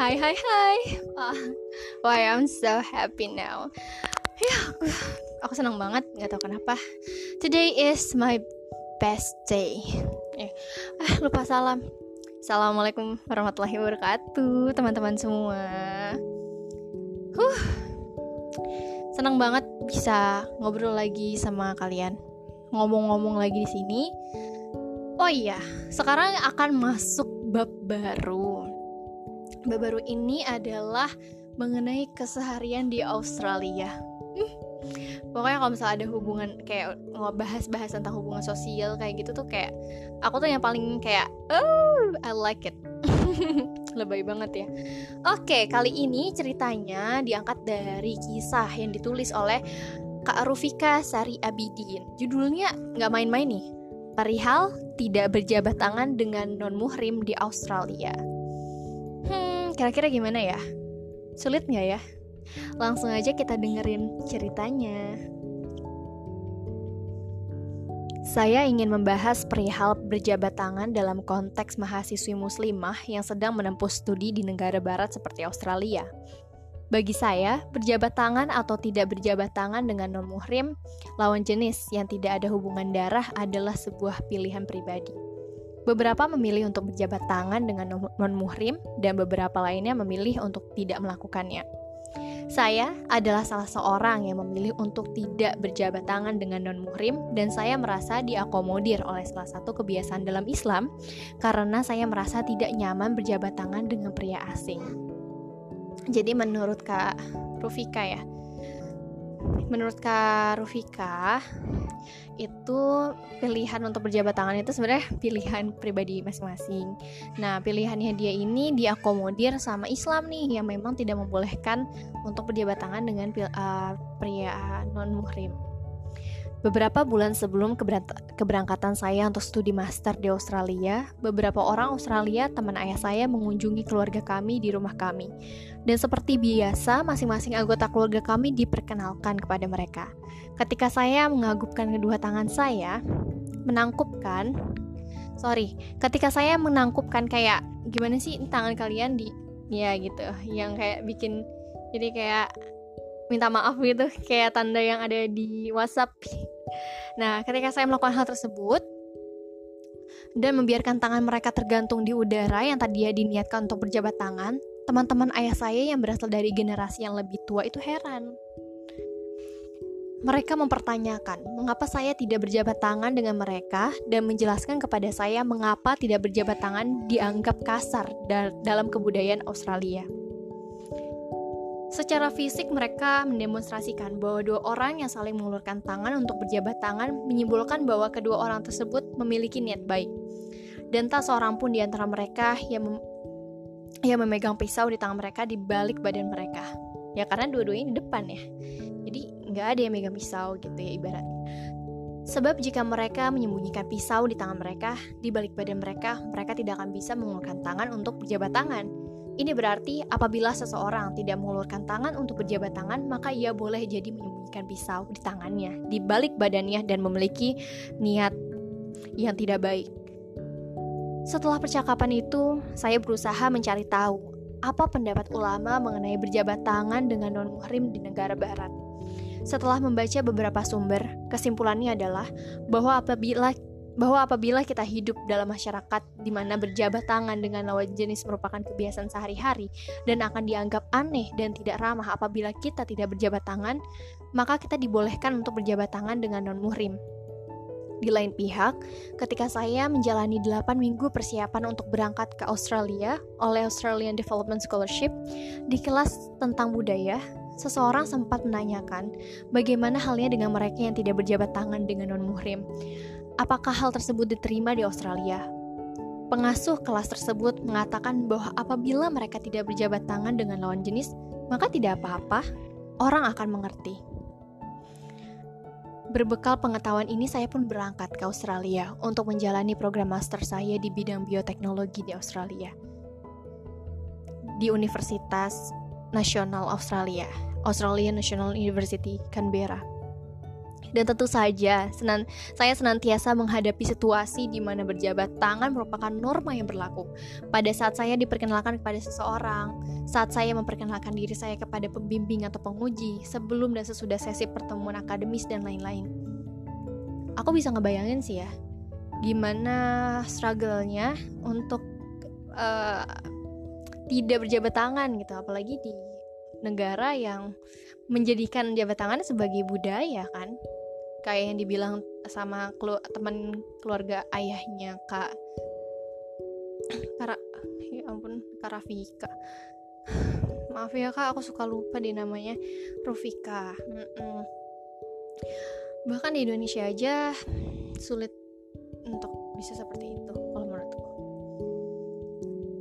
Hai hai hai Wah, Why I'm so happy now. Ya aku, aku senang banget Gak tau kenapa. Today is my best day. Eh, Ah lupa salam. Assalamualaikum warahmatullahi wabarakatuh Teman-teman semua. Huh. Senang banget bisa ngobrol lagi sama kalian. Ngomong-ngomong lagi di sini. Oh iya, sekarang akan masuk bab baru baru ini adalah mengenai keseharian di Australia. Hmm. Pokoknya kalau misalnya ada hubungan kayak ngebahas-bahas tentang hubungan sosial kayak gitu tuh kayak aku tuh yang paling kayak oh I like it. Lebay banget ya. Oke, kali ini ceritanya diangkat dari kisah yang ditulis oleh Kak Rufika Sari Abidin. Judulnya nggak main-main nih. Perihal tidak berjabat tangan dengan non muhrim di Australia. Kira-kira gimana ya? Sulit nggak ya? Langsung aja kita dengerin ceritanya. Saya ingin membahas perihal berjabat tangan dalam konteks mahasiswi muslimah yang sedang menempuh studi di negara barat seperti Australia. Bagi saya, berjabat tangan atau tidak berjabat tangan dengan non-muhrim, lawan jenis yang tidak ada hubungan darah adalah sebuah pilihan pribadi. Beberapa memilih untuk berjabat tangan dengan non-muhrim dan beberapa lainnya memilih untuk tidak melakukannya. Saya adalah salah seorang yang memilih untuk tidak berjabat tangan dengan non-muhrim dan saya merasa diakomodir oleh salah satu kebiasaan dalam Islam karena saya merasa tidak nyaman berjabat tangan dengan pria asing. Jadi menurut Kak Rufika ya, menurut Kak Rufika, itu pilihan untuk berjabat tangan itu sebenarnya pilihan pribadi masing-masing. Nah, pilihannya dia ini diakomodir sama Islam nih yang memang tidak membolehkan untuk berjabat tangan dengan uh, pria non muhrim. Beberapa bulan sebelum keberangkatan saya untuk studi master di Australia, beberapa orang Australia, teman ayah saya, mengunjungi keluarga kami di rumah kami. Dan seperti biasa, masing-masing anggota keluarga kami diperkenalkan kepada mereka. Ketika saya mengagupkan kedua tangan saya, menangkupkan, sorry, ketika saya menangkupkan kayak gimana sih tangan kalian di, ya gitu, yang kayak bikin, jadi kayak minta maaf gitu kayak tanda yang ada di WhatsApp. Nah, ketika saya melakukan hal tersebut dan membiarkan tangan mereka tergantung di udara yang tadi dia diniatkan untuk berjabat tangan, teman-teman ayah saya yang berasal dari generasi yang lebih tua itu heran. Mereka mempertanyakan mengapa saya tidak berjabat tangan dengan mereka dan menjelaskan kepada saya mengapa tidak berjabat tangan dianggap kasar dalam kebudayaan Australia. Secara fisik mereka mendemonstrasikan bahwa dua orang yang saling mengulurkan tangan untuk berjabat tangan menyimpulkan bahwa kedua orang tersebut memiliki niat baik. Dan tak seorang pun di antara mereka yang, mem yang memegang pisau di tangan mereka di balik badan mereka. Ya karena dua-duanya di depan ya. Jadi nggak ada yang megang pisau gitu ya ibaratnya. Sebab jika mereka menyembunyikan pisau di tangan mereka, di balik badan mereka, mereka tidak akan bisa mengulurkan tangan untuk berjabat tangan ini berarti apabila seseorang tidak mengulurkan tangan untuk berjabat tangan, maka ia boleh jadi menyembunyikan pisau di tangannya, di balik badannya dan memiliki niat yang tidak baik. Setelah percakapan itu, saya berusaha mencari tahu apa pendapat ulama mengenai berjabat tangan dengan non-muhrim di negara barat. Setelah membaca beberapa sumber, kesimpulannya adalah bahwa apabila bahwa apabila kita hidup dalam masyarakat di mana berjabat tangan dengan lawan jenis merupakan kebiasaan sehari-hari dan akan dianggap aneh dan tidak ramah apabila kita tidak berjabat tangan, maka kita dibolehkan untuk berjabat tangan dengan non-muhrim. Di lain pihak, ketika saya menjalani 8 minggu persiapan untuk berangkat ke Australia oleh Australian Development Scholarship di kelas tentang budaya, seseorang sempat menanyakan bagaimana halnya dengan mereka yang tidak berjabat tangan dengan non-muhrim. Apakah hal tersebut diterima di Australia? Pengasuh kelas tersebut mengatakan bahwa apabila mereka tidak berjabat tangan dengan lawan jenis, maka tidak apa-apa, orang akan mengerti. Berbekal pengetahuan ini, saya pun berangkat ke Australia untuk menjalani program master saya di bidang bioteknologi di Australia. Di Universitas Nasional Australia, Australian National University, Canberra. Dan tentu saja, senan saya senantiasa menghadapi situasi di mana berjabat tangan merupakan norma yang berlaku. Pada saat saya diperkenalkan kepada seseorang, saat saya memperkenalkan diri saya kepada pembimbing atau penguji, sebelum dan sesudah sesi pertemuan akademis dan lain-lain. Aku bisa ngebayangin sih ya, gimana struggle-nya untuk uh, tidak berjabat tangan gitu, apalagi di negara yang menjadikan jabat tangan sebagai budaya kan kayak yang dibilang sama kelu teman keluarga ayahnya kak. Kara ya ampun kak Rafika. Maaf ya kak aku suka lupa di namanya. Rufika mm -mm. bahkan di Indonesia aja sulit untuk bisa seperti itu kalau menurutku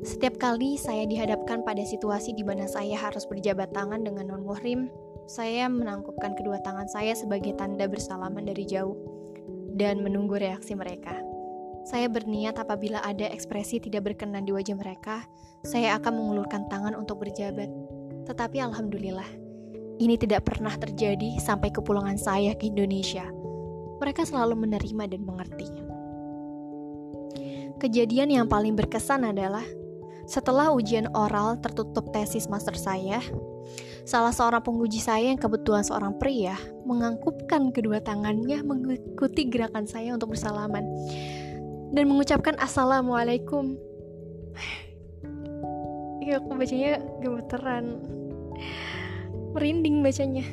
setiap kali saya dihadapkan pada situasi di mana saya harus berjabat tangan dengan non muhrim saya menangkupkan kedua tangan saya sebagai tanda bersalaman dari jauh dan menunggu reaksi mereka. Saya berniat apabila ada ekspresi tidak berkenan di wajah mereka, saya akan mengulurkan tangan untuk berjabat. Tetapi alhamdulillah, ini tidak pernah terjadi sampai kepulangan saya ke Indonesia. Mereka selalu menerima dan mengerti. Kejadian yang paling berkesan adalah setelah ujian oral tertutup tesis master saya, Salah seorang penguji saya yang kebetulan seorang pria mengangkupkan kedua tangannya mengikuti gerakan saya untuk bersalaman dan mengucapkan assalamualaikum. Ya aku bacanya gemeteran, merinding bacanya.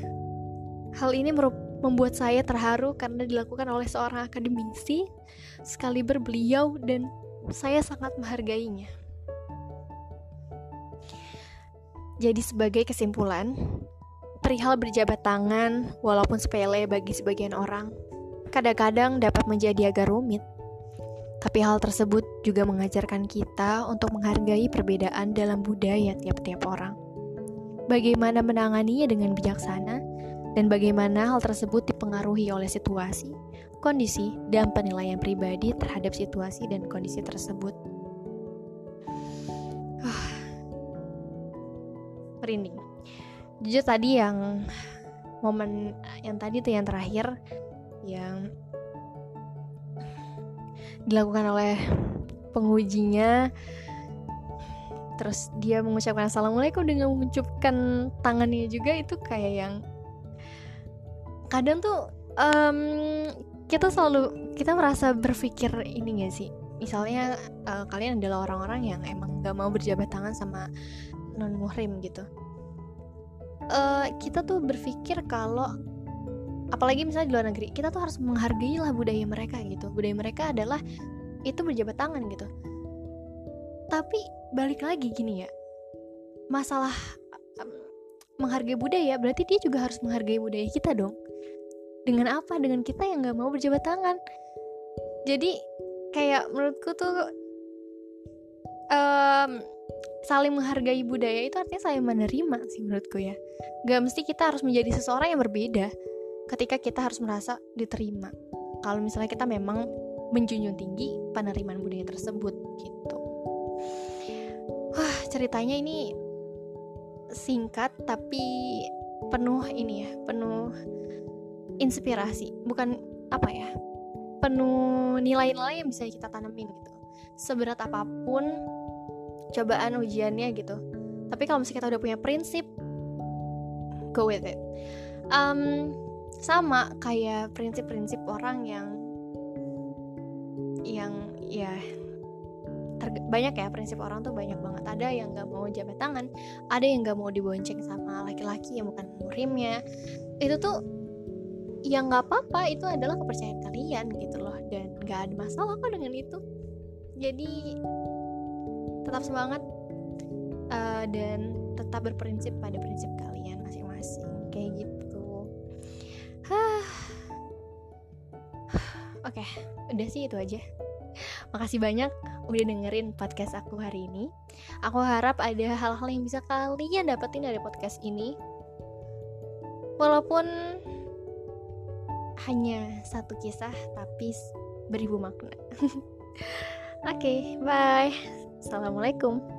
Hal ini membuat saya terharu karena dilakukan oleh seorang akademisi sekali berbeliau dan saya sangat menghargainya. Jadi sebagai kesimpulan, perihal berjabat tangan, walaupun sepele bagi sebagian orang, kadang-kadang dapat menjadi agak rumit. Tapi hal tersebut juga mengajarkan kita untuk menghargai perbedaan dalam budaya tiap-tiap orang. Bagaimana menanganinya dengan bijaksana, dan bagaimana hal tersebut dipengaruhi oleh situasi, kondisi, dan penilaian pribadi terhadap situasi dan kondisi tersebut. Merinding. Jujur tadi yang momen yang tadi tuh yang terakhir yang dilakukan oleh pengujinya terus dia mengucapkan assalamualaikum dengan mengucapkan tangannya juga itu kayak yang kadang tuh um, kita selalu kita merasa berpikir ini gak sih? Misalnya uh, kalian adalah orang-orang yang emang gak mau berjabat tangan sama non muhrim gitu. Uh, kita tuh berpikir kalau apalagi misalnya di luar negeri kita tuh harus menghargai lah budaya mereka gitu. Budaya mereka adalah itu berjabat tangan gitu. Tapi balik lagi gini ya masalah um, menghargai budaya berarti dia juga harus menghargai budaya kita dong. Dengan apa? Dengan kita yang nggak mau berjabat tangan. Jadi kayak menurutku tuh um, saling menghargai budaya itu artinya saling menerima sih menurutku ya. Gak mesti kita harus menjadi seseorang yang berbeda ketika kita harus merasa diterima. Kalau misalnya kita memang menjunjung tinggi penerimaan budaya tersebut gitu. Wah ceritanya ini singkat tapi penuh ini ya penuh inspirasi. Bukan apa ya penuh nilai-nilai yang bisa kita tanamin gitu. Seberat apa pun cobaan ujiannya gitu. Tapi kalau misalnya kita udah punya prinsip go with it. Um, sama kayak prinsip-prinsip orang yang yang ya banyak ya prinsip orang tuh banyak banget. Ada yang nggak mau jabat tangan ada yang nggak mau dibonceng sama laki-laki yang bukan murimnya itu tuh yang nggak apa-apa itu adalah kepercayaan kalian gitu loh. Dan nggak ada masalah kok dengan itu. Jadi tetap semangat uh, dan tetap berprinsip pada prinsip kalian masing-masing. Kayak gitu. Oke okay, udah sih itu aja. Makasih banyak udah dengerin podcast aku hari ini. Aku harap ada hal-hal yang bisa kalian dapetin dari podcast ini. Walaupun hanya satu kisah tapi beribu makna. Oke okay, bye Assalamualaikum.